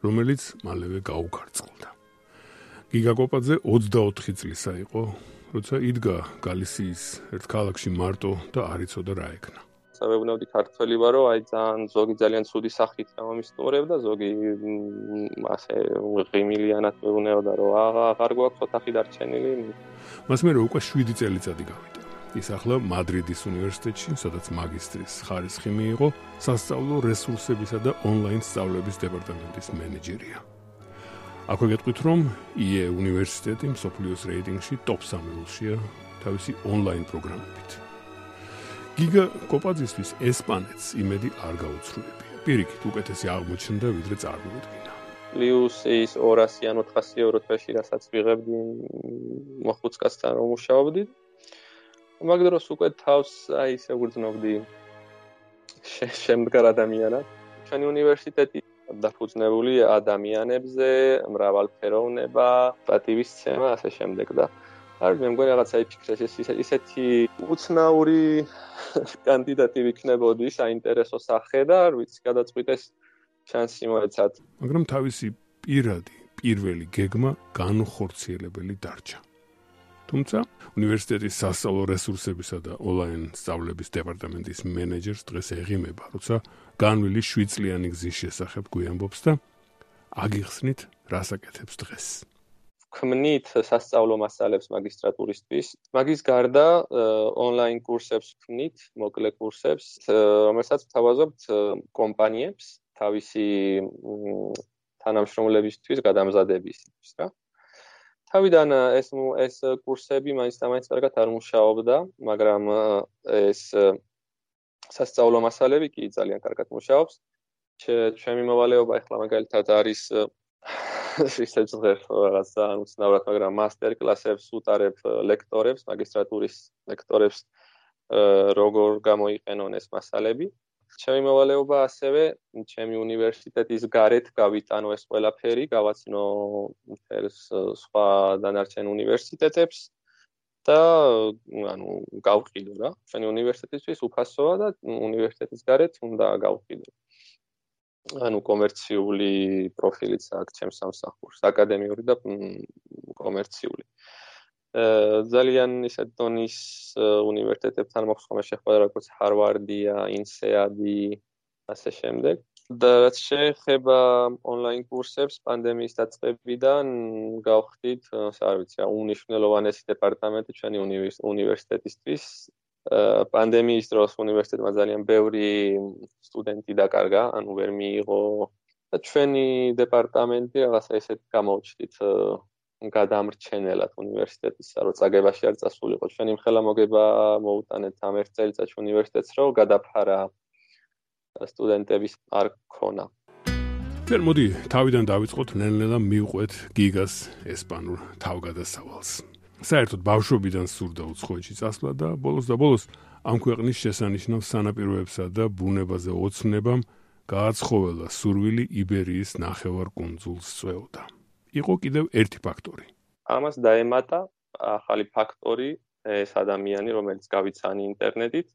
რომელიც მალევე გაუქარწყლდა. გიგა კოპაძე 24 წლისა იყო, როცა იდგა გალისიის ერთ ქალაქში მარტო და არ იცოდა რა ეკნა. სამეუბნეოდი ქართველი ვარო, აი ძალიან ზოგი ძალიან ცუდი სახით გამომისტურებდა, ზოგი ასე ღიმილიანად მეუბნეოდა, რომ აღარ გვაქვს ოთახი დარჩენილი. მას მე უკვე 7 წელიწადი გავიდა. ის ახლა მადრიდის უნივერსიტეტში, სადაც მაგისტრის ხარისხი მიიღო, სასწავლო რესურსებისა და ონლაინ სწავლების დეპარტამენტის მენეჯერია. აქვე გეტყვით, რომ IE უნივერსიტეტი მსოფლიოს რეიტინგში ტოპ 3-ში თავისი ონლაინ პროგრამებით. გიგა კოპაძისთვის ესპანეთს იმედი არ გაუცრუებია. პირიქით, უკეთესი აღმოჩნდა, ვიდრე წარმოედგინა. პლუსის 200 ან 400 ევრო თვეში, რასაც ვიღებდი მოხუცკაცთან რომ მუშაობდი, მაგ დროს უკვე თავს აი ისე ვგრძნობდი შემდგარ ადამიანად. ჩვენი უნივერსიტეტი დაფუძნებული ადამიანებზე, მრავალფეროვნება, პატივისცემა, ასე შემდეგ და არ მე მგონი რაღაცა იფიქრეს ეს ისეთი უცნაური კანდიდატი ვიქნებოდი საინტერესო სახე და არ ვიცი გადაწყვიტეს შანსი მოეცათ. მაგრამ თავისი პირადი პირველი გეგმა განხორციელებელი დარჩა. თუმცა უნივერსიტეტის სასწავლო რესურსებისა და ონლაინ სწავლების დეპარტამენტის მენეჯერს დღეს ეღიმება, როცა განვილი 7 წლიანი გზის შესახებ გვიამბობს და აგიხსნით, რასაკეთებს დღეს. ქმნით სასწავლო მასალებს მაგისტრატურისთვის. მაგის გარდა ონლაინ კურსებს ქმნით, მოკლე კურსებს, რომელსაც ვთავაზობთ კომპანიებს თავისი თანამშრომლებისთვის გადამზადებისთვის, რა. თავიდან ეს ეს კურსები მაინც და მაინც კარგად არ მუშაობდა, მაგრამ ეს სასწავლო მასალები კი ძალიან კარგად მუშაობს. ჩემი მოვალეობა ახლა მაგალითად არის ისე ძღერ რაღაცა უცნაურად, მაგრამ მასტერ კლასებს უტარებ ლექტორებს, მაგისტრატურის ლექტორებს როგორ გამოიყენონ ეს მასალები. ჩემი მოვალეობა ასევე ჩემი უნივერსიტეტის გარეთ გავიტანო ეს ყველაფერი, გავაცნო ეს სხვა დანარჩენ უნივერსიტეტებს და ანუ გავყიდო რა. ჩვენი უნივერსიტეტისთვის უფასოა და უნივერსიტეტის გარეთ უნდა გავყიდო. ანუ კომერციული პროფილიც აქვს ჩემს სამსახურს, აკადემიური და კომერციული. ძალიან ისე დონის უნივერსიტეტებთან მოხსნა შეხვედრა როგორც ჰარვარდია, ინსეადი, ასე შემდეგ. და რაც შეეხება ონლაინ კურსებს პანდემიის დაწყებიდან გავხდით, არ ვიცი, უნიშნელოვანესი დეპარტამენტი ჩვენი უნივერსიტეტისთვის. პანდემიის დროს უნივერსიტეტმა ძალიან ბევრი სტუდენტი დაკარგა, ანუ ვერ მიიღო და ჩვენი დეპარტამენტი რაღაცა ესეთ გამოჩდით გადამრჩენელად უნივერსიტეტისა, რომ წაგებაში არ წასულიყო. ჩვენი მხელა მოგება მოუტანეთ ამ ერთ წელიწადში უნივერსიტეტს, რომ გადაფარა სტუდენტების არ ქონა. თერ მოდი, თავიდან დავიწყოთ ნელ-ნელა მივყვეთ გიგას ესპანურ თავგადასავალს. საერთოდ ბავშვობიდან სურდა უცხოეთში წასვლა და ბოლოს და ბოლოს ამ ქვეყნის შესანიშნავ სანაპიროებსა და ბუნებაზე ოცნებამ გააცხოველა სურვილი იბერიის ნახევარკუნძულს წვეოდა. იყო კიდევ ერთი ფაქტორი. ამას დაემატა ახალი ფაქტორი, ეს ადამიანი, რომელიც გავიცანი ინტერნეტით.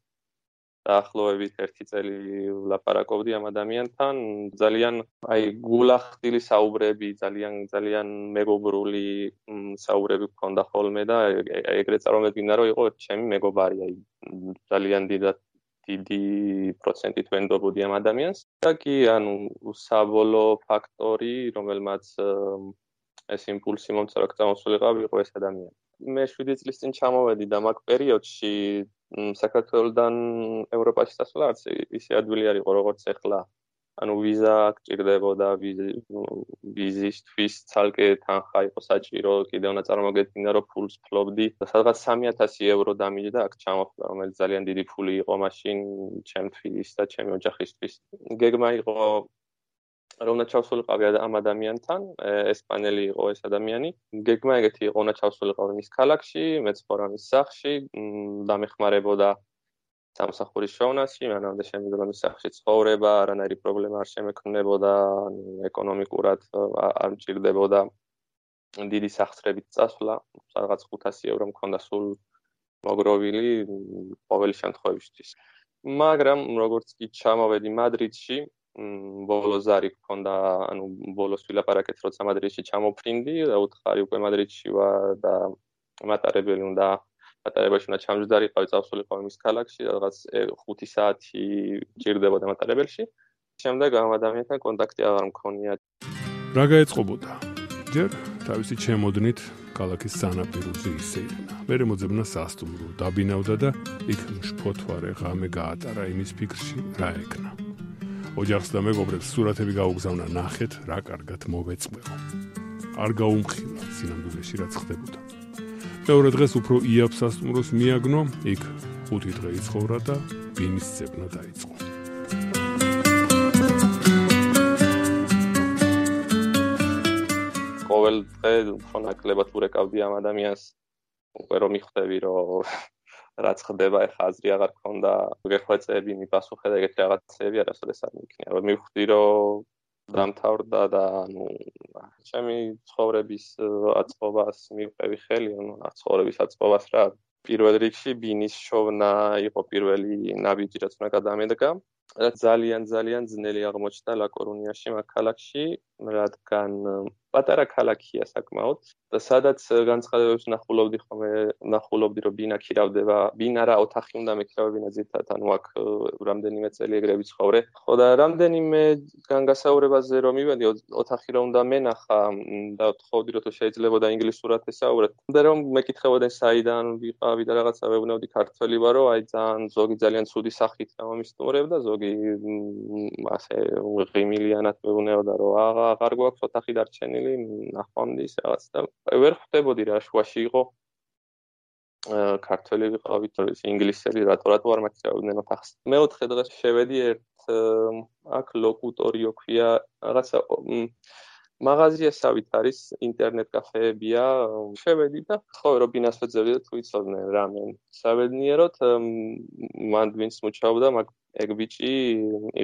დაახლოებით 1 წელი ვლაპარაკობდი ამ ადამიანთან, ძალიან აი გულახდილი საუბრები, ძალიან ძალიან მეგობრული საუბრები გქონდა ხოლმე და ეგრეთ წარმოგედგინა, რომ იყო ჩემი მეგობარი, აი ძალიან დიდად დიდი პროცენტით ვენდობოდი ამ ადამიანს. და კი, ანუ საბოლოო ფაქტორი, რომელმაც ეს იმპულსი მომწრაკ წამოსულიყავ იყო ეს ადამიანი. მე 7 წლის წინ ჩამოვედი და მაგ პერიოდში საქართველოსდან ევროპაში წასვლა არც ისე ადვილი არ იყო როგორც ახლა. ანუ ვიზა გჭირდებოდა ვიზისთვის ცალკე თანხა იყო საჭირო, კიდევ უნდა წარმოგედგინა რომ ფულს ფლობდი სადღაც 3000 ევრო დამიჯდა აქ ჩამოხდა, რომელიც ძალიან დიდი ფული იყო მაშინ ჩემთვის და ჩემი ოჯახისთვის. გეგმა იყო რომ ჩავსულიყავი ამ ადამიანთან, ესპანელი იყო ეს ადამიანი. გეგმა ეგეთი იყო, უნდა ჩავსულიყავი მის ქალაქში, მეც ხორა მის სახლში, დამეხმარებოდა სამსახურის შოვნაში, მანამდე შემიძლია მის სახლში ცხოვრება, არანაირი პრობლემა არ შემექმნებოდა, ეკონომიკურად არ მჭირდებოდა დიდი სახსრებით წასვლა, რაღაც 500 ევრო მქონდა სულ მოგროვილი ყოველი შემთხვევისთვის. მაგრამ როგორც კი ჩამოვედი მადრიდში, ბოლო ზარი გქონდა, ანუ ბოლოს ვილაპარაკეთ, როცა მადრიდში ჩამოფრინდი და უთხარი უკვე მადრიდში ვარ და მატარებელი უნდა მატარებელში უნდა ჩამჯდარიყავი, წავსულიყავი მის ქალაქში, რაღაც 5 საათი ჭირდებოდა მატარებელში. შემდეგ ამ ადამიანთან კონტაქტი აღარ მქონია. რა გაეწყობოდა? ჯერ თავისი ჩემოდნით ქალაქის სანაპიროზე ისეირნა. მე მოძებნა სასტუმრო, დაბინავდა და იქ შფოთვარე ღამე გაატარა იმის ფიქრში, რა ეკნა. ოჯახს და მეგობრებს სურათები გაუგზავნა ნახეთ, რა კარგად მოვეწყვეო. არ გაუმხილა სინამდვილეში რაც ხდებოდა. მეორე დღეს უფრო იაფ სასტუმროს მიაგნო, იქ ხუთი დღე იცხოვრა და ბინის ძებნა დაიწყო. ყოველ დღე უფრო ნაკლებად ურეკავდი ამ ადამიანს უკვე რომ მიხვდები რომ რაც ხდება ეხა აზრი აღარ ქონდა გეხვეწები მიპასუხე და ეგეთი რაღაცები არასოდეს არ მიქნია. რომ მივხვდი რომ დამთავრდა და ანუ ჩემი ცხოვრების აწყობას მივყევი ხელი ანუ ცხოვრების აწყობას რა პირველ რიგში ბინის შოვნა იყო პირველი ნაბიჯი რაც უნდა გადამედგა რაც ძალიან ძალიან ძნელი აღმოჩნდა ლაკორუნიაში მაგ ქალაქში რადგან პატარა ქალაქია საკმაოდ და სადაც განცხადებებს ნახულობდი ხოლმე ნახულობდი რომ ბინა ქირავდება ბინა რა ოთახი უნდა მექირავა ბინა ზეთან ანუ აქ რამდენიმე წელი ეგრე ვიცხოვრე ხო და რამდენიმე განგასაურებაზე რომ მივედი ოთახი რომ უნდა მენახა და თხოვდი რომ შეიძლება და ინგლისურად ესაუბრეთ. და რომ მეკითხებოდნენ საიდან ვიყავი და რაღაცა ვეუბნებდი ქართველი ვარო აი ძალიან ზოგი ძალიან ცუდი სახით გამომისტუმრებდა ზოგი ასე ღიმილიანად ვეუბნებოდა რომ აღარ გვაქვს ოთახი დარჩენილი ხელი ნახვამდის რაღაც და ვერ ხვდებოდი რა შუაში იყო ქართველი ვიყავით ის ინგლისელი რატო რატო არ მაქცევდნენ ოთახს მეოთხე დღეს შევედი ერთ აქ ლოკუტორიო ქვია რაღაცა მაღაზიასავით არის ინტერნეტ კაფეებია შევედი და ხო რობინას ვეძებდი და თუ იცოდნენ რამენ. საბედნიეროდ მან ვინც მოჩაობდა მაგ ეგ ბიჭი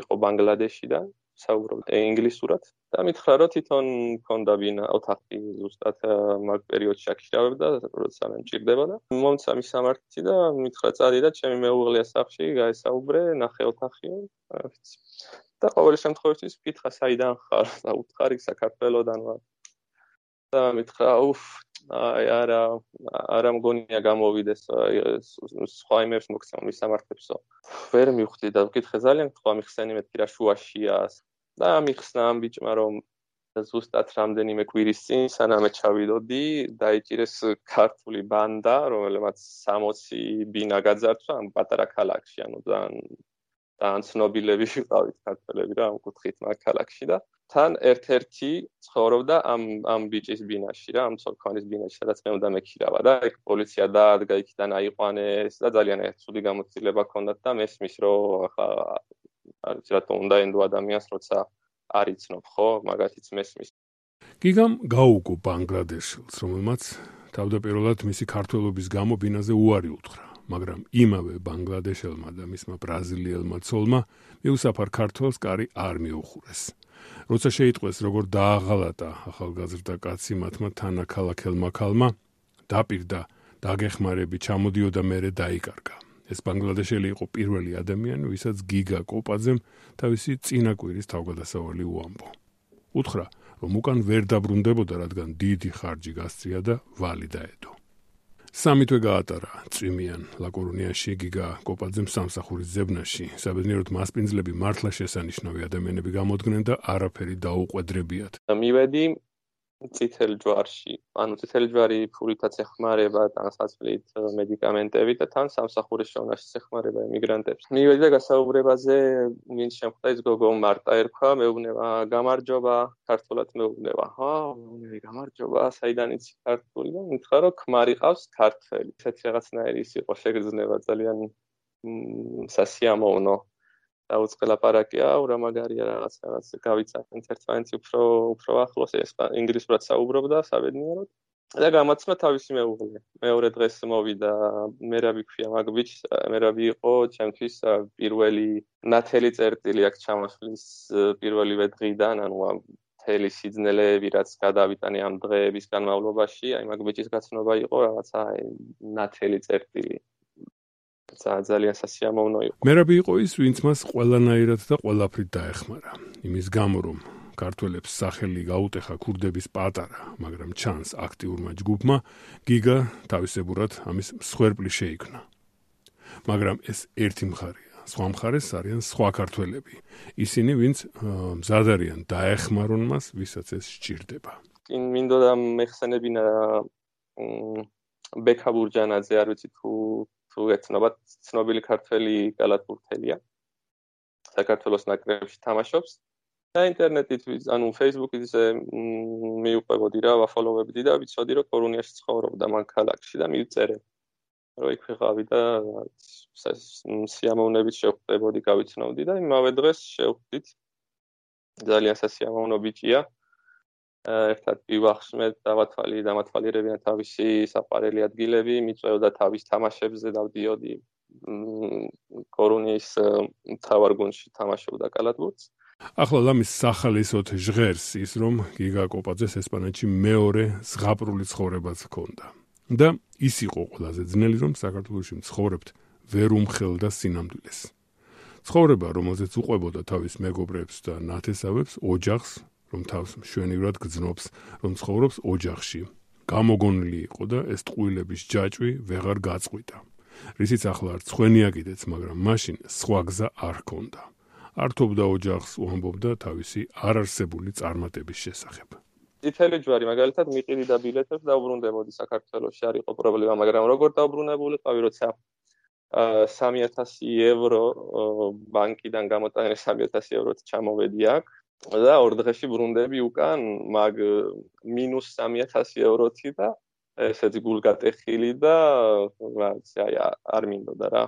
იყო ბანგლადეშიდან საუბრობ ინგლისურად. და მითხრა რომ თვითონ მქონდა ვინა ოთახი ზუსტად მაგ პერიოდში აკირავებდა როცა მე მჭირდება და მომცა მის სამართი და მითხრა წადი და ჩემი მეუღლეა სახში გაესაუბრე ნახე ოთახი და ყოველ შემთხვევაში ვკითხა საიდან ხარ და უთხარი საქართველოსდან ვარ და მითხრა უფ აი არა არა მგონია გამოვიდეს სხვა იმებს მოგცემ მის სამართებსო ვერ მივხვდი და ვკითხე ძალიან თქვა მიხსენი მეთქი რა შუაშია და მიხსნა ამ ბიჭმა რომ ზუსტად რამდენიმე კვირის წინ სანამ ჩავიდოდი დაიჭირეს ქართული ბანდა რომელმაც 60 ბინა გაძარცვა ამ პატარა ქალაქში ანუ ძალიან ძალიან ცნობილები ვიყავით ქართველები რა ამ კუთხით მაგ ქალაქში და თან ერთ-ერთი ცხოვრობდა ამ ამ ბიჭის ბინაში რა ამ ცოლქანის ბინაში სადაც მე უნდა მექირავა და ეგ პოლიცია დაადგა იქიდან აიყვანეს და ძალიან ცუდი გამოცდილება ჰქონდათ და მესმის რომ ახლა არის რატომ უნდა ენდო ადამიანს როცა არ იცნობ ხო მაგათიც მესმის. გიგამ გაუგო ბანგლადეშს რომელმაც თავდაპირველად მისი ქართველობის გამო ბინაზე უარი უთხრა მაგრამ იმავე ბანგლადეშელმა და მისმა ბრაზილიელმა ცოლმა მიუსაფარ ქართველს კარი არ მიუხურეს როცა შეიტყვეს როგორ დააღალატა ახალგაზრდა კაცი მათმა თანაქალაქელმა ქალმა დაპირდა დაგეხმარები ჩამოდიოდა მერე დაიკარგა ეს ბანგლადეშელი იყო პირველი ადამიანი, ვისაც გიგა კოპაძემ თავისი წინაკვირის თავგადასავალი უამბო. უთხრა, რომ უკან ვერ დაბრუნდებოდა, რადგან დიდი ხარჯი გასწია და ვალი დაედო. სამი თვე გაატარა წვიმიან ლაკორუნიაში გიგა კოპაძემ სამსახურის ზებნაში. საბედნიეროდ მასპინძლები მართლა შესანიშნავი ადამიანები გამოდგნენ და არაფერი დაუყვედრებიათ. მივედი წითელ ჯვარში, ანუ წითელი ჯვარი ფულითაც ეხმარება თანასწრით მედიკამენტებით და თან სამსახურის შოვნაში ეხმარება იმიგრანტებს. მივედი და გასაუბრებაზე ვინც შემხვდა ის გოგო მარტა ერქვა, მეუბნება გამარჯობა, ქართულად მეუბნება. ჰა, მეუბნები გამარჯობა, საიდან იცი ქართული და მითხრა რომ ქმარი ყავს ქართველი. ესეთი რაღაცნაირი ის იყო შეგრძნება ძალიან სასიამოვნო დაუწყე ლაპარაკია, ურა მაგარია რაღაც რაღაც გავიცანეთ ერთმანეთს უფრო უფრო ახლოს ეს ინგლისურად საუბრობდა საბედნიეროდ. და გამაცმა თავისი მეუღლე. მეორე დღეს მოვიდა მერაბი ქვია მაგბიჩ, მერაბი იყო ჩემთვის პირველი ნათელი წერტილი აქ ჩამოსვლის პირველივე დღიდან, ანუ მთელი სიძნელეები რაც გადავიტანე ამ დღეების განმავლობაში, აი მაგბიჩის გაცნობა იყო რაღაცა ნათელი წერტილი. ძალიან სასიამოვნო იყო. მერაბი იყო ის, ვინც მას ყველანაირად და ყველაფრით დაეხმარა. იმის გამო რომ ქართველებს სახელი გაუტეხა ქურდების პატარა, მაგრამ ჩანს აქტიურმა ჯგუფმა გიგა თავისებურად ამის მსხვერპლი შეიქმნა. მაგრამ ეს ერთი მხარეა. სხვა მხარეს არიან სხვა ქართველები. ისინი, ვინც მზადარიან დაეხმარონ მას, ვისაც ეს სჭირდება. კი, მინდოდა მეხსენებინა ბექაბურჯანაძე, არ ვიცი თუ თუ ეცნობათ ცნობილი ქართველი კალათბურთელია საქართველოს ნაკრებში თამაშობს. და ინტერნეტით ანუ Facebook-ზე მიუყვებოდი რა ვაფოლოვებდი და ვიცოდი რომ კორუნიაში ცხოვრობდა მან ქალაქში და მივწერე რომ იქ ვიყავი და სიამოვნებით შევხვდებოდი გავიცნობდი და იმავე დღეს შევხვდით. ძალიან სასიამოვნო ბიჭია ერთად პივახსმე დავათვალი დამათვალიერებინა თავისი საყარელი ადგილები მიწევდა თავის თამაშებზე დავდიოდი კორუნის თავარ გუნდში თამაშობდა კალათბურთს. ახლა ლამის სახალისოთ ჟღერს ის რომ გიგა კოპაძეს ესპანეთში მეორე ზღაპრული ცხოვრებაც ჰქონდა. და ის იყო ყველაზე ძნელი რომ საქართველოში მცხოვრებთ ვერ უმხელდა სინამდვილეს. ცხოვრება რომელზეც უყვებოდა თავის მეგობრებს და ნათესავებს ოჯახს რომ თავს მშვენივრად გძნობს, რომ ცხოვრობს ოჯახში. გამოგონილი იყო და ეს ტყუილების ჯაჭვი ვეღარ გაწყვიტა. რისიც ახლა არ ცხენია კიდეც, მაგრამ მაშინ სხვა გზა არ ჰქონდა. ართობდა ოჯახს, უამბობდა თავისი არარსებული წარმატების შესახებ. წითელი ჯვარი მაგალითად მიყიდი და ბილეთებს დაუბრუნდებოდი საქართველოში, არ იყო პრობლემა, მაგრამ როგორ დაუბრუნებულიყავი, როცა 3000 ევრო ბანკიდან გამოტანილი 3000 ევროც ჩამოვედი აქ, და ორ დღეში ბრუნდები უკან მაგ მინუს 3000 ევროთი და ესეთი გულგატეხილი და რაც აი არ მინდოდა რა.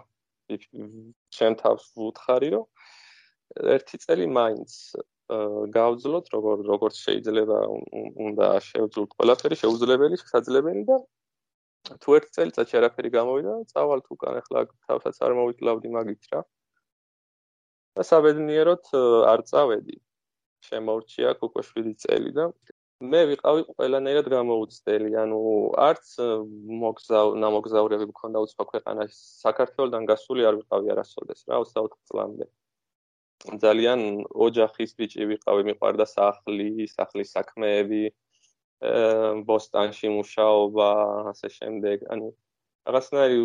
ჩემ თავს ვუთხარი რომ ერთი წელი მაინც გავძლოთ როგორ როგორ შეიძლება უნდა შევძლოთ ყველაფერი შეუძლებელი შესაძლებელი და თუ ერთი წელიწადში არაფერი გამოვიდა წავალთ უკან ახლა თავსაც არ მოვიკლავდი მაგით რა. და საბედნიეროდ არ წავედი შემორჩია უკვე 7 წელი და მე ვიყავი ყველანაირად გამოუცდელი, ანუ არც მოგზავ ნამოგზაურები მქონდა უცხო ქვეყანაში, საქართველოსთან გასული არ ვიყავი არასოდეს რა 24 წლამდე. ძალიან ოჯახის ბიჭი ვიყავი, მიყვარდა სახლი, სახლის საქმეები, ბოსტანში მუშაობა, ასე შემდეგ, ანუ რაღაცნაირი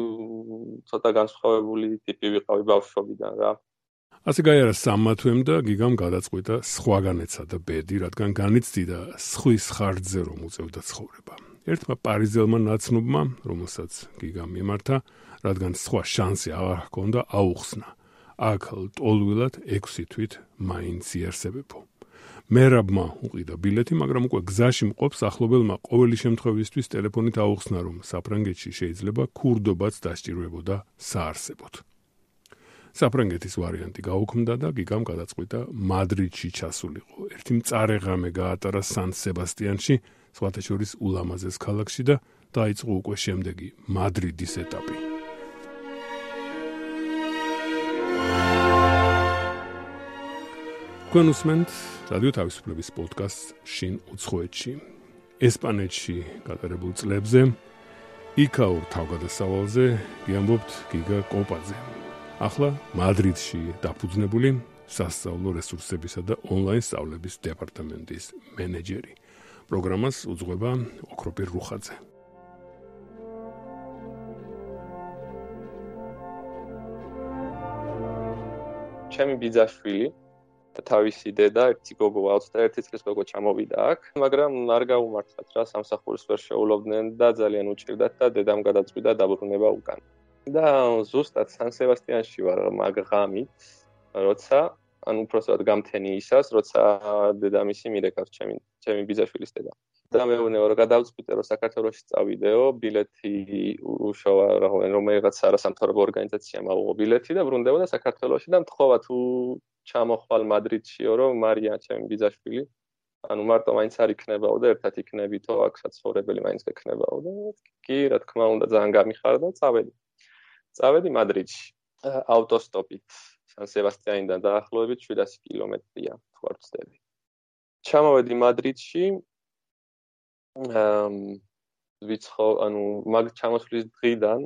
ცოტა განსხვავებული ტიპი ვიყავი ბავშვობიდან რა. ასე გაიარა სამათვემ და გიგამ გადაწყვიტა სხვაგან ეცადა ბედი, რადგან განიცდიდა სხვის ხარჯზე რომ უწევდა ცხოვრება. ერთმა პარიზელმა ნაცნობმა, რომელსაც გიგამ მიმართა, რადგან სხვა შანსი აღარ ჰქონდა, აუხსნა. აქ ტოლვილად 6 თვით მაინც იარსებებო. მერაბმა უყიდა ბილეთი, მაგრამ უკვე გზაში მყოფს ახლობელმა ყოველი შემთხვევისთვის ტელეფონით აუხსნა, რომ საფრანგეთში შეიძლება ქურდობაც დასჭირვებოდა საარსებოდ. საფრანგეთის ვარიანტი გაუქმდა და გიგამ გადაწყვიტა მადრიდში ჩასულიყო. ერთი მწარე ღამე გაატარა სან სებასტიანში, სხვათა შორის ულამაზეს ქალაქში და დაიწყო უკვე შემდეგი მადრიდის ეტაპი. კონუსმენტ რადიო თავისუფლების პოდკასტ შინ უცხოეთში. ესპანეთში გატარებულ წლებზე იქაურ თავგადასავალზე გიამბობთ გიგა კოპაძე. ახლა მადრიდში დაფუძნებული სასწავლო რესურსებისა და ონლაინ სწავლების დეპარტამენტის მენეჯერი. პროგრამას უძღვება ოქროპირ რუხაძე. ჩემი ბიძაშვილი თავისი დედა ერთი გოგო 21 წლის გოგო ჩამოვიდა აქ, მაგრამ არ გაუმართლათ რა სამსახურს ვერ შეულობდნენ და ძალიან უჭირდათ და დედამ გადაწყვიტა დაბრუნება უკან. და ზუსტად სან სებასტიანში ვარ მაგღამით როცა ანუ უბრალოდ გამთენი ისას როცა დედამისი მირეკავს ჩემი ჩემი ბიძაშვილის დედა. და მეუბნეო რომ გადავწყვიტე რომ საქართველოს წავიდეო, ბილეთი უშოვა რომელიღაც არასამთავრობო ორგანიზაციამ აუღო ბილეთი და ბრუნდებოდა საქართველოსში და მთხოვა თუ ჩამოხვალ მადრიდშიო რომ მარია ჩემი ბიძაშვილი ანუ მარტო მაინც არ იქნებაო და ერთად იქნებითო აქ საცხოვრებელი მაინც გექნებაო და კი რა თქმა უნდა ძალიან გამიხარდა წავედი წავედი მადრიდში. ავტოსტოპით სან სებასტიანიდან დაახლოებით 700 კილომეტრია თუ არ ვცდები ჩამოვედი მადრიდში. ამ ვიცხო ანუ მაგ ჩამოსვლის დღიდან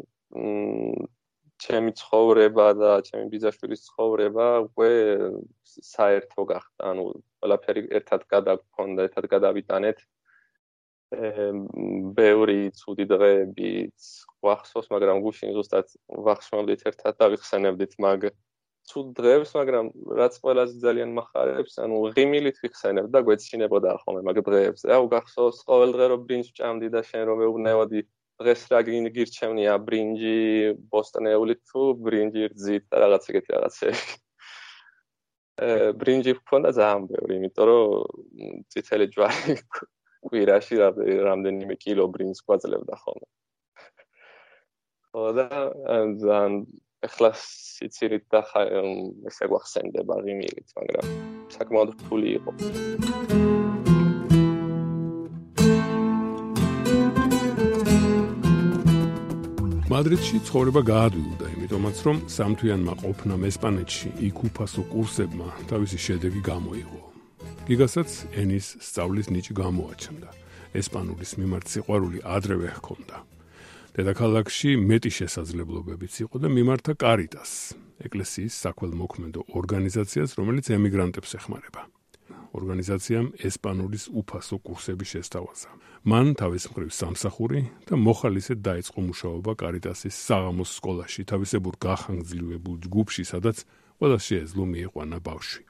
ჩემი ცხოვრება და ჩემი ბიძაშვილის ცხოვრება უკვე საერთო გახდა. ანუ ყველაფერი ერთად გადაგქონდა ერთად გადავიტანეთ ბევრი ცუდი დღეებიც ვახსოვს მაგრამ გუშინ ზუსტად ვახსოვდით ერთად დავიხსენებდით მაგ ცუდ დღეებს, მაგრამ რაც ყველაზე ძალიან מחარებს, ანუ ღიმილით ვიხსენებ და გვეცინებოდა ხოლმე მაგ დღეებს. რა უგახსოვს ყოველ დღე რომ ბრინჯ ჭამდი და შენ რომ მეუბნევოდი დღეს რა გირჩევნია ბრინჯი ბოსტნეული თუ ბრინჯი რძით და რაღაც ეგეთი რაღაცები. ბრინჯი გქონდა ძალიან ბევრი, იმიტომ რომ ციცელი ჯვარი კვირაში რამდენიმე კილო ბრინჯს გვაძლევდა ხოლმე. ხო და ძალიან ეხლა სიცილით და ესე გვახსენდება რიმილით, მაგრამ საკმაოდ რთული იყო. მადრიდში ცხოვრება გაადვილდა, იმიტომაც რომ სამთვიანმა ყოფნამ ესპანეთში იქ უფასო კურსებმა თავისი შედეგი გამოიღო. გიგასაც ენის სწავლის ნიჭი გამოაჩნდა. ესპანურის მიმართ სიყვარული ადრევე ჰქონდა. დედაქალაქში მეტი შესაძლებლობებიც იყო და მიმართა კარიტას, ეკლესიის საქველმოქმედო ორგანიზაციას, რომელიც ემიგრანტებს ეხმარება. ორგანიზაციამ ესპანურის უფასო კურსები შესთავაზა. მან თავის მხრივ სამსახური და მოხალისედ დაიწყო მუშაობა კარიტასის საღამოს სკოლაში, თავისებურ გახანგრძლივებულ ჯგუფში, სადაც ყველა შეეძლო მიიყვანა ბავშვი.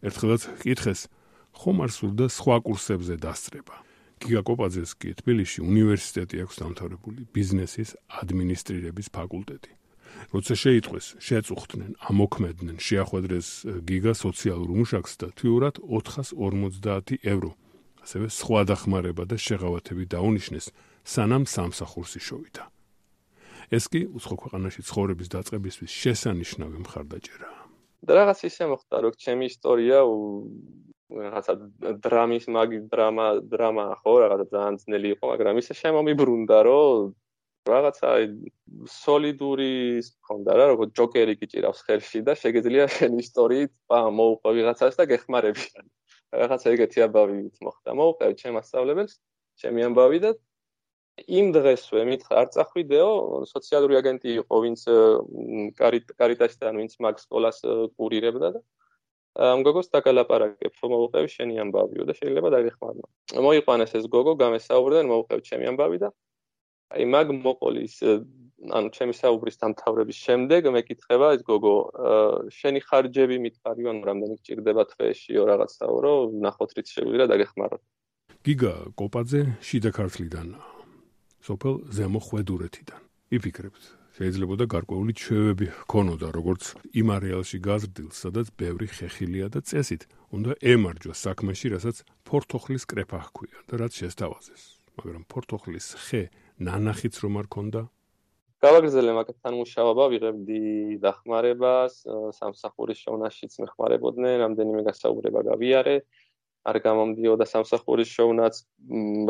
ერთხელაც კითხეს, ხომ არ სურდა სხვა კურსებზე დასწრება? გიგა კოპაძეს კი თბილისში უნივერსიტეტი აქვს დამთავრებული ბიზნესის ადმინისტრირების ფაკულტეტი. როცა შეიტყვეს, შეწუხდნენ, ამოქმედნენ, შეახვედრეს გიგა სოციალურ მუშაკს და თვიურად 450 ევრო. ასევე სხვა დახმარება და შეღავათები დაუნიშნეს, სანამ სამსახურს იშოვიდა. ეს კი უცხო ქვეყანაში ცხოვრების დაწყებისთვის შესანიშნავი მხარდაჭერაა. და რაღაც ისე მოხდა, რომ ჩემი ისტორია რაღაცა დრამის მაგი დრამა დრამა ხო რაღაცა ძალიან ძნელი იყო მაგრამ ისე შემომიბრუნდა რომ რაღაცა სოლიდური ხონდა რა როგორც ჯოკერი გიჭირავს ხელში და შეგეძლია შენ ისტორიით პა მოუყვე ვიღაცას და გეხმარებიან რაღაცა ეგეთი ამბავი მოხდა. მოუყვე ჩემ ასწავლებელს ჩემი ამბავი და იმ დღესვე მითხრა არ წახვიდეო სოციალური აგენტი იყო ვინც კარიტასთან ვინც მაგ სკოლას კურირებდა და ამ გოგოს დაგალაპარაკებ, რომ მოვუყევი შენი ამბავიო და შეიძლება დაგეხმარო. მოიყვანეს ეს გოგო, გამესაუბრდნენ, მოვუყევი ჩემი ამბავი და აი მაგ მოყოლის ანუ ჩემი საუბრის დამთავრების შემდეგ მეკითხება ეს გოგო, შენი ხარჯები მითხარი, ანუ რამდენი გჭირდება თვეშიო რაღაცაო, რომ ნახოთ რით შეგვიძლია დაგეხმაროთ. გიგა კოპაძე შიდა ქართლიდანაა. სოფელ ზემო ხვედურეთიდან. იფიქრებთ, შეიძლება და გარკვეული ჩვევები ჰქონოდა, როგორც იმ არეალში გაზრდილ, სადაც ბევრი ხეხილია და წესით უნდა ემარჯვა საქმეში, რასაც ფორთოხლის კრეფა ჰქვია და რაც შესთავაზეს. მაგრამ ფორთოხლის ხე ნანახიც რომ არ ქონდა, გავაგრძელე მაგათთან მუშაობა, ვიღებდი დახმარებას, სამსახურის შოვნაშიც მეხმარებოდნენ, რამდენიმე გასაუბრება გავიარე. არ გამომდიოდა სამსახურის შოვნაც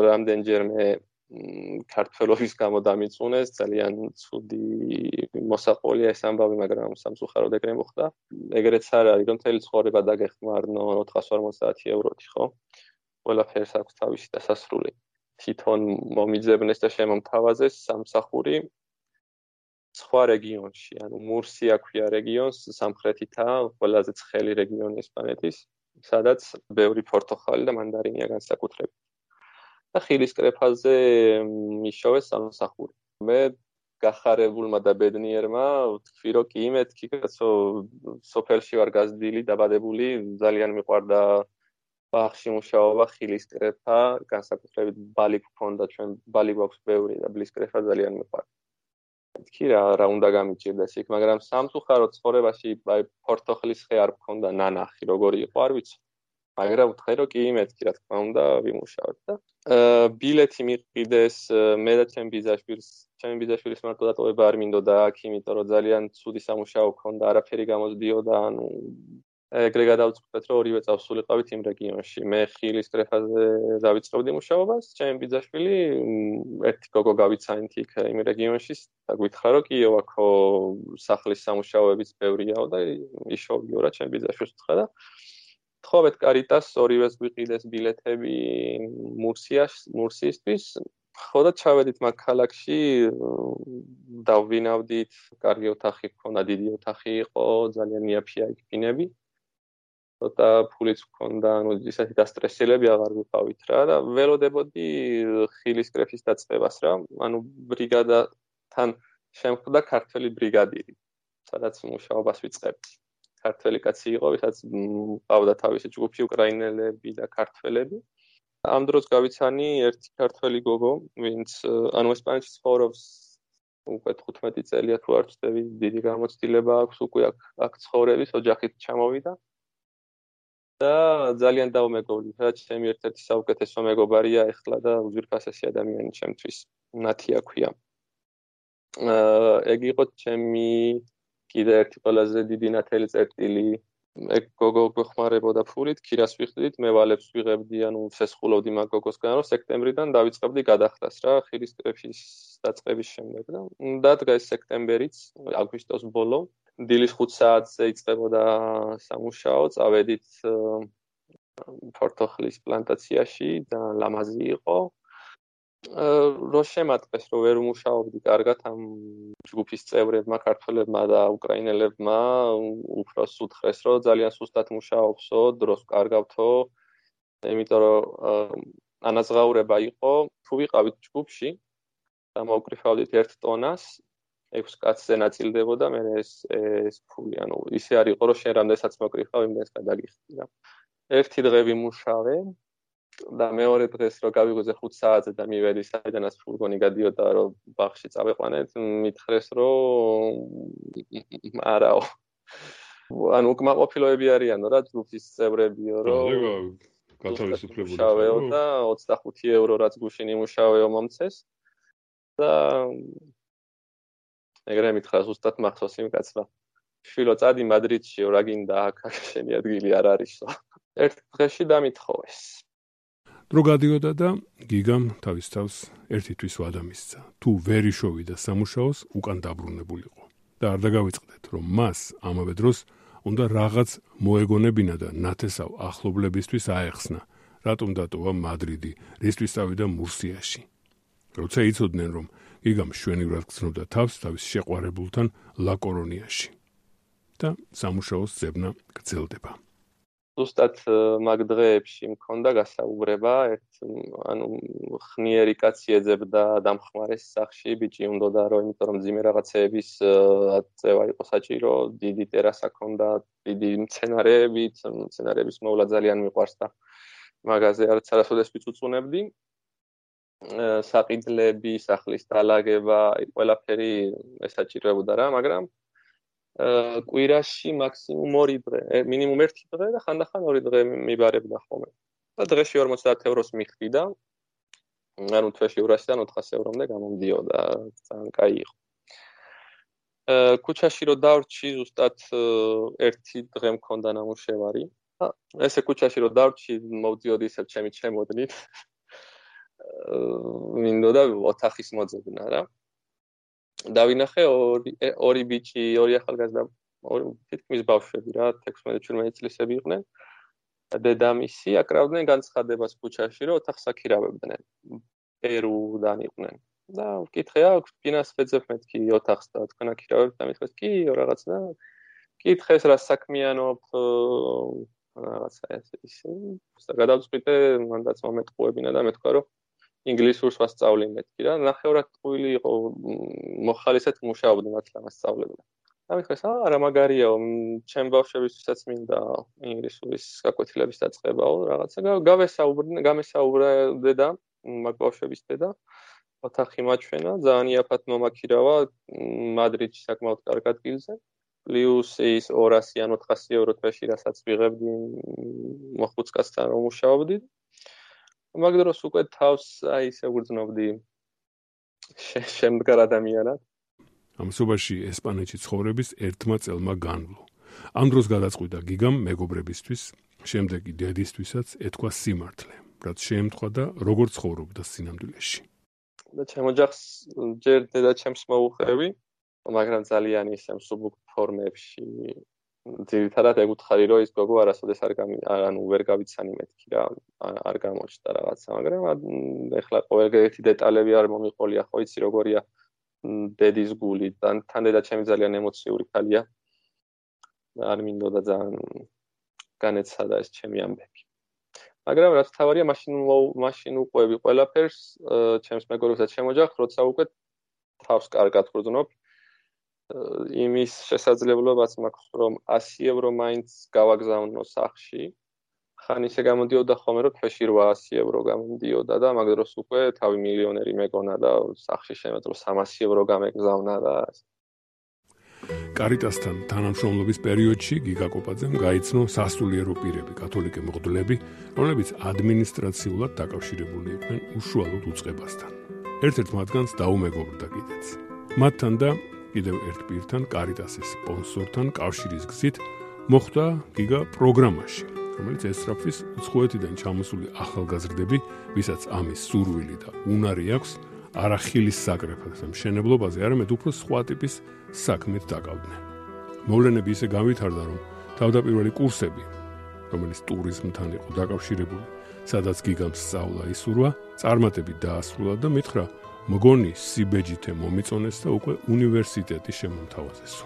რამდენჯერმე ქართველობის გამო დამიწუნეს ძალიან ცუდი მოსაყოლია ეს ამბავი მაგრამ სამსუხარო დეგრე მოხდა. ეგრეც არ არის რომ თელი ცხოვრება დაგეხმარნო 450 ევროთი ხო? ყველაფერს აქვს თავისი დასასრული. თვითონ მომიძებნეს და შემომთავაზეს სამსახური სხვა რეგიონში. ანუ მურსია ქვია რეგიონს სამხრეთითა ყველაზე ცხელი რეგიონი ესპანეთის სადაც ბევრი პორტოხალი და მანდარინია განსაკუთრებით და ხილის კრეფაზე მიშოვეს სამსახური. მე გახარებულმა და ბედნიერმა ვთქვი, რომ კი მეთქი კაცო, სოფელში ვარ გაზრდილი, დაბადებული, ძალიან მიყვარდა ბახში მუშაობა, ხილის კრეფა, განსაკუთრებით ბალი გქონდა ჩვენ, ბალი გვაქვს ბევრი და ბლის კრეფა ძალიან მიყვარდა. თქვი რა, რა უნდა გამიჭირდეს იქ, მაგრამ სამწუხარო ცხოვრებაში აი პორტოხლის ხე არ გქონდა ნანახი, როგორი იყო, არ ვიცი. მაგრამ ვთქვი რომ კი მეთქი რა თქმა უნდა ვიმუშავებ და აა ბილეთი მიყიდეს მე და ჩემ ბიზაშვილს ჩემ ბიზაშვილის მარტო დატოვება არ მინდოდა აქ იმიტომ რომ ძალიან ცუდი სამუშაო ქონდა არაფერი გამოსდიოდა ანუ ეგრე გადავწყვეტ რომ ორივე წავს სულიყავით იმ რეგიონში. მე ხილის ტრეფაზე დავიწყებდი მუშაობას ჩემ ბიზაშვილი ერთი გოგო გავიცანით იქ იმ რეგიონში და გითხრა რომ კიო აქო სახლის სამუშაოებიც ბევრიაო და იშოვიო რა ჩემ ბიზაშვილს თქვა და თხოვეთ კარიტას ორივეს გვიყიდეს ბილეთები მურსიას მურსიისთვის. ხო და ჩავედით მაგ ქალაქში დავვინავდით კარგი ოთახი ქონდა დიდი ოთახი იყო ძალიან იაფია იქ ფინები ცოტა ფულიც ქონდა ანუ ისეთი დასტრესელები აღარ ვიყავით რა და ველოდებოდი ხილის კრეფის დაწყებას რა. ანუ ბრიგადათან შემხვდა ქართველი ბრიგადირი სადაც მუშაობას ვიწყებდი ქართველი კაცი იყო, ვისაც ყავდა თავისი ჯგუფი უკრაინელები და ქართველები. ამ დროს გავიცანი ერთი ქართველი გოგო, ვინც ანუ ესპანეთში ცხოვრობს უკვე 15 წელია თუ არ ვწდები, დიდი გამოცდილება აქვს უკვე აქ აქ ცხოვრების ოჯახით ჩამოვიდა. და ძალიან დაუმეგობრდი, რა ჩემი ერთ-ერთი საუკეთესო მეგობარია ეხლა და უძვირფასესი ადამიანი ჩემთვის, ნათია ქვია. აა ეგ იყო ჩემი კიდე ერთი ყველაზე დიდი ნათელი წერტილი ეგ გოგო გვხმარებოდა ფულით, ქირას ვიხდით, მე ვალებს ვიღებდი, ანუ ცესხულობდი მაგ გოგოსგან, რომ სექტემბრიდან დავიწყებდი გადახდას რა, ხილის ტრეფის დაწყების შემდეგ და და დღეს სექტემბერიც, აგვისტოს ბოლო, დილის 5 საათზე იწყებოდა სამუშაო, წავედით ფორტოხლის პლანტაციაში და ლამაზი იყო. რო შემატყეს რომ ვერ მუშაობდი კარგად ამ ჯგუფის წევრებმა ქართველებმა და უკრაინელებმა უფრო სუთხეს რომ ძალიან სუსტად მუშაობსო დროს კარგავთო. იმიტომ რომ ანაზღაურება იყო. თუ ვიყავით ჯგუფში და მოვკრიფავდით 1 ტონას 6 კაცზე ნაწილდებოდა მე ეს ეს ფული ანუ ისე არ იყო რომ შენ რამდენსაც მოკრიფავ იმდენს გადაგიხდი რა. ერთი დღე ვიმუშავე და მეორე დღეს რო გავიგოზე 5 საათზე და მივედი საიდანაც ფურგონი გადიოდა რომ ბაღში წავეყვანეთ მითხრეს რომ არაო. ანუ უკმაყოფილოები არიანო რა ჯგუფის წევრებიო რომ გათავისუფლებული შავეო და 25 ევრო რაც გუშინ იმუშავეო მომცეს. და ეგრე მითხრა ზუსტად მახსოვს იმ კაცმა. შვილო წადი მადრიდშიო რა გინდა აქ შენი ადგილი არ არისო ერთ დღეში დამითხოვეს დრო გადიოდა და გიგამ თავის თავს ერთი თვის ვადა მისცა. თუ ვერ იშოვიდა სამუშაოს, უკან დაბრუნებულიყო. და არ დაგავიწყდეთ, რომ მას ამავე დროს უნდა რაღაც მოეგონებინა და ნათესავ ახლობლებისთვის აეხსნა, რატომ დატოვა მადრიდი, რისთვის წავიდა მურსიაში. როცა იცოდნენ, რომ გიგამ შვენივრად გრძნობდა თავს თავის შეყვარებულთან ლაკორონიაში. და სამუშაოს ძებნა გრძელდება. ზუსტად მაგ დღეებში მქონდა გასაუბრება ერთ ანუ ხნიერი კაცი ეძებდა დამხმარეს სახში ბიჭი უნდოდა რომ იმიტომ რომ ძიმე რაღაცეების აწევა იყო საჭირო დიდი ტერასა ქონდა დიდი მცენარეები მცენარეების მოვლა ძალიან მიყვარს და მაგაზე არც არასოდეს ვიწუწუნებდი საყიდლები სახლის დალაგება ყველაფერი ესაჭირებოდა რა მაგრამ კვირაში მაქსიმუმ 2 დღე, მინიმუმ 1 დღე და ხანდახან 2 დღე მიბარებდა ხოლმე. და დღეში 50 ევროს მიხდი და ანუ თვეში 200-დან 400 ევრომდე გამომდიოდა, ძალიან კაი იყო. აა ქუჩაში რო დავრჩი, ზუსტად ერთი დღე მქონდა ნამუშევარი. ესე ქუჩაში რო დავრჩი, მოვდიოდი ისე ჩემი ჩემოდნით. აა მინდოდა ოთახის მოძებნა რა. დავინახე ორი ორი ბიჭი, ორი ახალგაზრდა, ორი თითქმის ბავშვები რა, 16-17 წლისები იყვნენ. დედამისი აკრავდნენ განცხადებას ქუჩაში, რომ ოთახს აკირავებდნენ. პერუდან იყვნენ. და ვკითხე, აქვს ფინანს ვეძებ მეთქი ოთახს და თქვენ აკირავებთ და მითხეს, კი, რაღაც და კითხეს რა საქმიანობ რაღაცა ესე ისე. და გადავწყვიტე, მანდაც მომეთყუებინა და მეთქვა, რომ ინგლისურს ვასწავლი მეთქი რა. ნახევრად ტყუილი იყო მოხალისეთ მუშაობდი მათ ლამასწავლებდა ამიხეს აა რა მაგარიაო ჩემ ბავშვებისთვისაც მინდა ინგლისურის გაკვეთილების დაწყებაო რაღაცა. გავესაუბრე გამესაუბრე და მაგ ბავშვების დედა ოთახი მაჩვენა ძალიან იაფად მომაქირავა მადრიდში საკმაოდ კარგ ადგილზე პლუს ის 200 ან 400 ევრო თვეში რასაც ვიღებდი მოხუცკასთან რომ მუშაობდი. მაგ დროს უკვე თავს აი ისე ვგრძნობდი შემდგარ ადამიანად. ამ სუბაში ესპანეთში ცხოვრების ერთმა წელმა განვლო. ამ დროს გადაწყვიტა გიგამ მეგობრებისთვის, შემდეგ კი დედისთვისაც ეთქვა სიმართლე, რაც შეემთხვა და როგორ ცხოვრობდა სინამდვილეში. და ჩემო ჯახს ჯერ დედა ჩემს მოუხევი, მაგრამ ძალიან ისე მსუბუქ ფორმებში ძირითადად ეკუთხარი რომ ის გოგო არასოდეს არ გამი ანუ ვერ გავიცანი მეთქი რა არ გამოჩნდა რაღაცა მაგრამ ეხლა ყოველგვარი დეტალები არ მომიყოლია ხო იცი როგორია დედის გული. თან თან დედა ჩემი ძალიან ემოციური ხალია არ მინდოდა ძალიან განეცადა ეს ჩემი ამბები. მაგრამ რაც თავარია მაშინ მაშინ უყვები ყველაფერს ჩემს მეგობრებსაც შემოჯახ როცა უკვე თავს კარგად ვგრძნობ იმის შესაძლებლობაც მაქვს რომ 100 ევრო მაინც გავაგზავნო სახში ხან ისე გამოდიოდა ხოლმე რომ თვეში 800 ევრო გამოდიოდა და მაგ დროს უკვე თავი მილიონერი მეკონა და სახში შემეძლო 300 ევრო გამეგზავნა და კარიტასთან თანამშრომლობის პერიოდში გიგა კოპაძემ გაიცნო სასულიერო პირები, კათოლიკე მღვდლები, რომლებიც ადმინისტრაციულად დაკავშირებული იყვნენ უშუალოდ უწყებასთან. ერთ-ერთ მათგანს დაუმეგობრდა კიდეც. მათთან და კიდევ ერთ პირთან კარიტასის სპონსორთან კავშირის გზით მოხდა გიგა პროგრამაში რომელიც ესწრაფვის უცხოეთიდან ჩამოსული ახალგაზრდები ვისაც ამის სურვილი და უნარი აქვს არახილის საკრეფას მშენებლობაზე არამედ უფრო სხვა ტიპის საქმით დაკავდნენ. მოვლენები ისე გავითარდა რომ თავდაპირველი კურსები რომელიც ტურიზმთან იყო დაკავშირებული სადაც გიგამ სწავლა ისურვა წარმატებით დაასრულა და მითხრა მგონი სიბეჯითე მომიწონეს და უკვე უნივერსიტეტი შემომთავაზესო.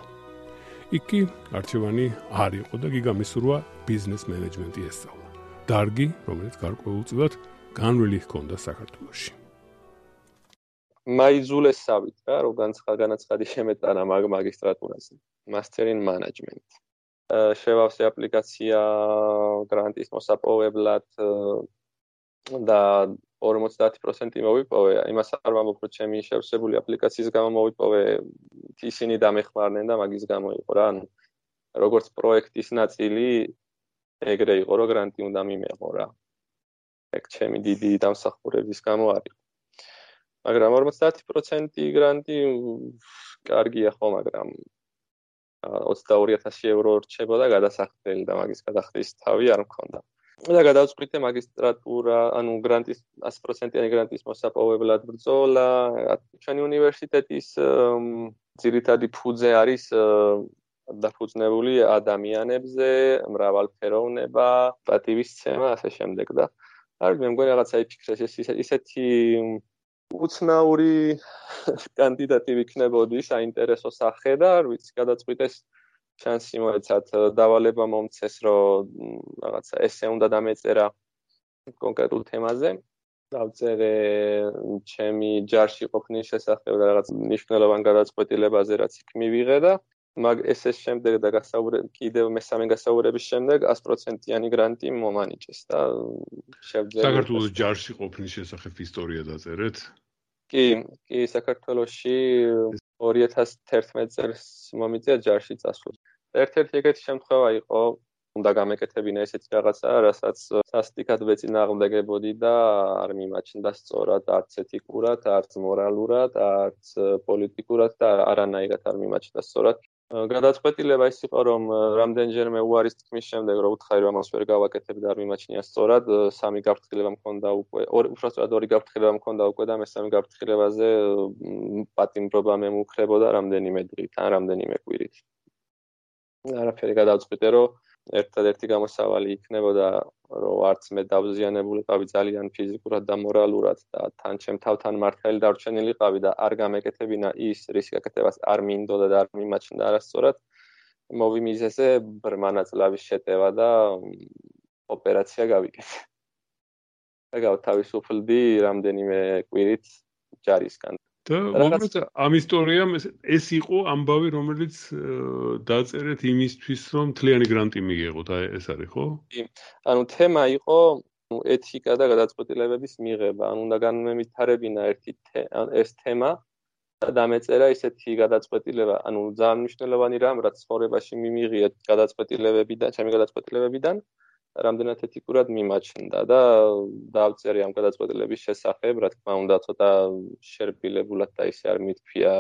იქი არჩევანი არ იყო და გიგამისურვა ბიზნეს მენეჯმენტი ესწავლა. დარგი, რომელიც გარკვეულწილად განვლილი ჰქონდა საქართველოში. მაიძულესავით რა, რომ განცხადი შემეტანა მაგ მაგისტრატურაზე. Master in Management. შევავსე აპლიკაცია გრანტის მოსაპოვებლად და 50% მოვიპოვე, იმას არ ვამბობ, რომ ჩემი შევსებული აპლიკაციის გამო მოვიპოვე, ისინი დამეხმარნენ და მაგის გამო იყო რა, ანუ როგორც პროექტის ნაწილი ეგრე იყო, რომ გრანტი უნდა მიმეღო რა. ეგ ჩემი დიდი დამსახურების გამო არის. მაგრამ 50% გრანტი კარგია ხო, მაგრამ 22000 ევრო რჩებოდა გადასახდელი და მაგის გადახდის თავი არ მქონდა. და გადავწყვიტე მაგისტრატურა, ანუ გრანტის 100%-იანი გრანტის მოსაპოვებლად ბრძოლა. ჩვენი უნივერსიტეტის ძირითადი ფუძე არის დაფუძნებული ადამიანებზე, მრავალფეროვნება, პატივისცემა, ასე შემდეგ და არ მე მგონი რაღაცა იფიქრეს ეს ისეთი უცნაური კანდიდატი ვიქნებოდი საინტერესო სახე და არ ვიცი გადაწყვიტეს შანსი მოეცათ დავალება მომცეს რომ რაღაცა ესე უნდა დამეწერა კონკრეტულ თემაზე. დავწერე ჩემი ჯარში ყოფნის შესახებ და რაღაც ნიშნულოვან გადაწყვეტილებაზე რაც იქ მივიღე და მაგ ესეს შემდეგ და გასაუბრებ კიდევ მესამე გასაუბრების შემდეგ 100%-იანი გრანტი მომანიჭეს და შევძელე საქართველოს ჯარში ყოფნის შესახებ ისტორია დაწერეთ? კი კი საქართველოსში 2011 წელს მომიწია ჯარში წასვლა. ერთ-ერთი ეგეთი შემთხვევა იყო, უნდა გამეკეთებინა ესეთი რაღაცა, რასაც სასტიკად ვეწინააღმდეგებოდი და არ მიმაჩნდა სწორად არც ეთიკურად, არც მორალურად, არც პოლიტიკურად და არანაირად არ მიმაჩნდა სწორად. გადაწყვეტილება ის იყო, რომ რამდენჯერმე უარის თქმის შემდეგ, რომ უთხარი რომ ამას ვერ გავაკეთებ და არ მიმაჩნია სწორად, სამი გაფრთხილება მქონდა უკვე, უბრალოდ ორი გაფრთხილება მქონდა უკვე და მესამე გაფრთხილებაზე პატიმრობა მე მუქრებოდა რამდენიმე დღით ან რამდენიმე კვირით. არაფერი გადაწყვეტე, რომ ერთადერთი გამოსავალი იქნებოდა რომ არც მე დავზიანებულიყავი ძალიან ფიზიკურად და მორალურად და თან ჩემ თავთან მართალი დარჩენილიყავი და არ გამეკეთებინა ის რის გაკეთებას არ მინდოდა და არ მიმაჩნდა არასწორად მოვიმიზესე ბრმანაწლავის შეტევა და ოპერაცია გავიკეთე. ეგაო თავისუფლდი რამდენიმე კვირით ჯარისგან. და უბრალოდ ამ ისტორიამ ეს იყო ამბავი რომელიც დაწერეთ იმისთვის რომ თლიანი გრანტი მიიღოთ აი ეს არის ხო? კი. ანუ თემა იყო ეთიკა და გადაწყვეტილებების მიღება. ანუ უნდა განმემითარებინა ერთი ეს თემა და დამეწერა ისეთი გადაწყვეტილება, ანუ ძალიან მნიშვნელოვანი რამ, რაც ცხოვრებაში მიმიღია გადაწყვეტილებებიდან, ჩემი გადაწყვეტილებებიდან, რამდენად ეთიკურად მიმაჩნდა და დავწერე ამ გადაწყვეტილების შესახებ, რა თქმა უნდა, ცოტა შერბილებულად და ისე არ მithფია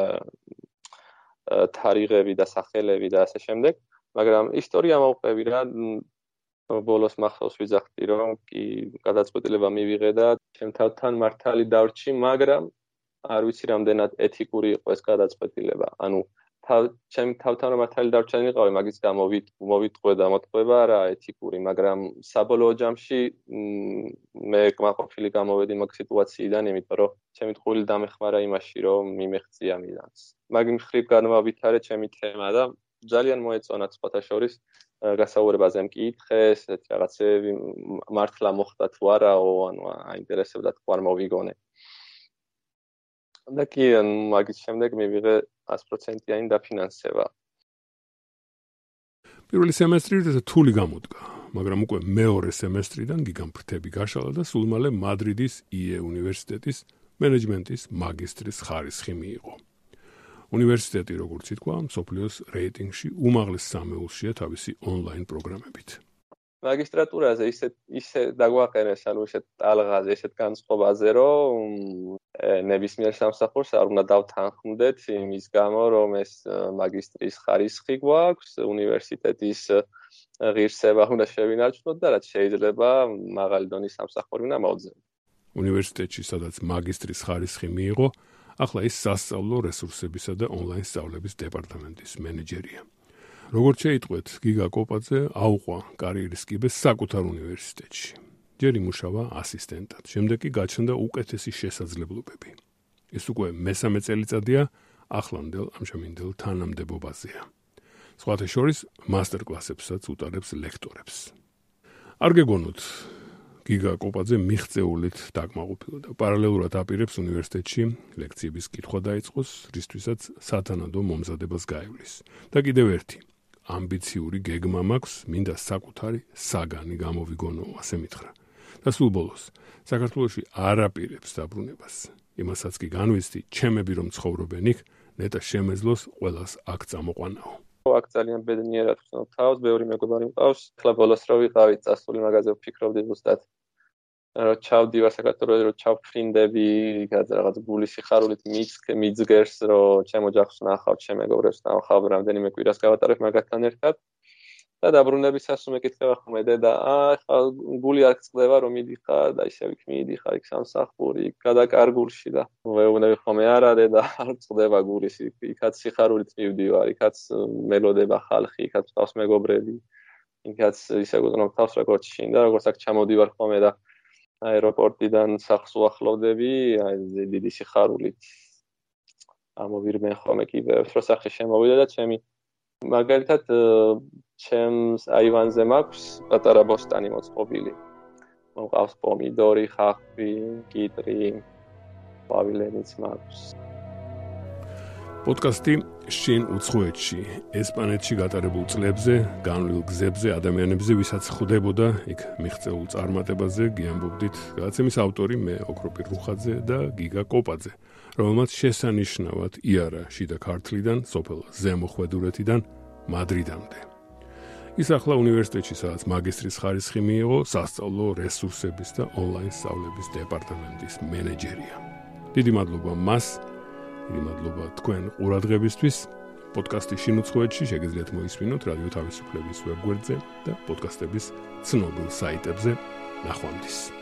თარიღები და სახელები და ასე შემდეგ, მაგრამ ისტორია მოვყვები რა ბოლოს მახსოვს ვიძახდი რომ კი გადაწყვეტილება მივიღე და ჩემ თავთან მართალი დავრჩი, მაგრამ არ ვიცი რამდენად ეთიკური იყო ეს გადაწყვეტილება. ანუ ჩემ თავთან რომ მართალი დავრჩენილიყავი, მაგის გამო მოვიტყვე და მოთყვება რა ეთიკური, მაგრამ საბოლოო ჯამში მე კმაყოფილი გამოვედი მაგ სიტუაციიდან, იმიტომ რომ ჩემი ტყუილი დამეხმარა იმაში, რომ მიმეღწია მილანს. მაგ მხრივ განვავითარე ჩემი თემა და ძალიან მოეწონა სხვათა შორის გასაუბრებაზე მკითხეს, ესეთი რაღაცები მართლა მოხდა თუ არაო, ანუ აინტერესებდა თუ არ მოვიგონე. და კი მაგის შემდეგ მივიღე 100%-იანი დაფინანსება. პირველი სემესტრი რთული გამოდგა, მაგრამ უკვე მეორე სემესტრიდან გიგამფრთები გაშალა და სულ მალე მადრიდის IE უნივერსიტეტის მენეჯმენტის მაგისტრის ხარისხი მიიღო. უნივერსიტეტი, როგორც ითქვა, სოფლიოს რეიტინგში უმაღლეს სამეულშია თავისი ონლაინ პროგრამებით. მაგისტრატურაზე ისე ისე დაგვაყენეს, ანუ ისე ტალღაზე, ისეთ განწყობაზე, რომ ნებისმიერ სამსახურს არ უნდა დავთანხმდეთ იმის გამო, რომ ეს მაგისტრის ხარისხი გვაქვს, უნივერსიტეტის ღირსება უნდა შევინარჩუნოთ და რაც შეიძლება მაღალი დონის სამსახური უნდა მოვძებნოთ. უნივერსიტეტში, სადაც მაგისტრის ხარისხი მიიღო, ახლა ის სასწავლო რესურსებისა და ონლაინ სწავლების დეპარტამენტის მენეჯერია. როგორც შეიტყვეთ, გიგა კოპაძე აუყვა კარიერის კიბეს საკუთარ უნივერსიტეტში. ჯერ იმუშავა ასისტენტად, შემდეგ კი გაჩნდა უკეთესი შესაძლებლობები. ეს უკვე მესამე წელიწადია ახლანდელ ამჟამინდელ თანამდებობაზეა. სხვათა შორის მასტერკლასებსაც უტარებს ლექტორებს. არ გეგონოთ გიგა კოპაძე მიღწეულით დაკმაყოფილდა. პარალელურად აპირებს უნივერსიტეტში ლექციების კითხვა დაიწყოს, რისთვისაც სათანადო მომზადებას გაივლის. და კიდევ ერთი ამბიციური გეგმა მაქვს, მინდა საკუთარი საგანი გამოვიგონო, ასე მითხრა. და სულ ბოლოს, საქართველოსი არაპირებს დაბრუნებას. იმასაც კი განვიცდი, ჩემები რომ ცხოვრობენ იქ, ნეტა შემეძლოს ყოველას აქ წამოყვანაო. აქ ძალიან ბედნიერად ვხსნობ თავს, ბევრი მეგობარი მყავს. ახლა ბოლოს რო ვიყავით წასული მაგაზე ვფიქრობდი ზუსტად. რომ ჩავდივარ საქართველოს რომ ჩავფრინდები, რაღაც გულის სიხარულით მიძგერს, რომ ჩემო ჯახს ნახავ, ჩემ მეგობრებს ნახავ, რამდენიმე კვირას გავატარებ მაგათთან ერთად. და დაბრუნებისას უმეკითხება ხომ დედა, აა გული არ წდება რომ მიდიხარ და ისე ვიქ მიდიხარ იქ სამსახური, გადაკარგულში და ვეუბნები ხომ არა დედა, არ წდება გული, იქაც სიხარულით მივდივარ, იქაც მელოდება ხალხი, იქაც თავს მეგობრები. იქაც ისე გუგნობ თავს როგორც შინ და როგორც აქ ჩამოდივარ ხომ და აეროპორტიდან სახს უახლოვდები, აი დიდი სიხარულით ამოვირმენ ხოლმე კიბეებს, რომ სახე შემოვიდა და ჩემი მაგალითად ჩემს აივანზე მაქვს პატარა ბოსტანი მოწყობილი. მოყავს პომიდორი, ხახვი, კიტრი, პავილენიც მაქვს. პოდკასტი შინ უცხოეთში ესპანეთში გატარებულ წლებზე განვლილ გზებზე ადამიანებზე ვისაც ხვდებოდა იქ მიღწეულ წარმატებაზე გიამბობდით გაცემის ავტორი მე ოქროპი რუხაძე და გიგა კოპაძე რომელმაც შესანიშნავად იარა შიდა ქართლიდან სოფელ ზემო ხვედურეთიდან მადრიდამდე. ის ახლა უნივერსიტეტში სადაც მაგისტრის ხარისხი მიიღო სასწავლო რესურსების და ონლაინ სწავლების დეპარტამენტის მენეჯერია. დიდი მადლობა მას დიდი მადლობა თქვენ ყურადღებისთვის. პოდკასტი შინუცხოეთში შეგიძლიათ მოისმინოთ რადიო თავისუფლების ვებგვერდზე და პოდკასტების ცნობილ საიტებზე. ნახვამდის.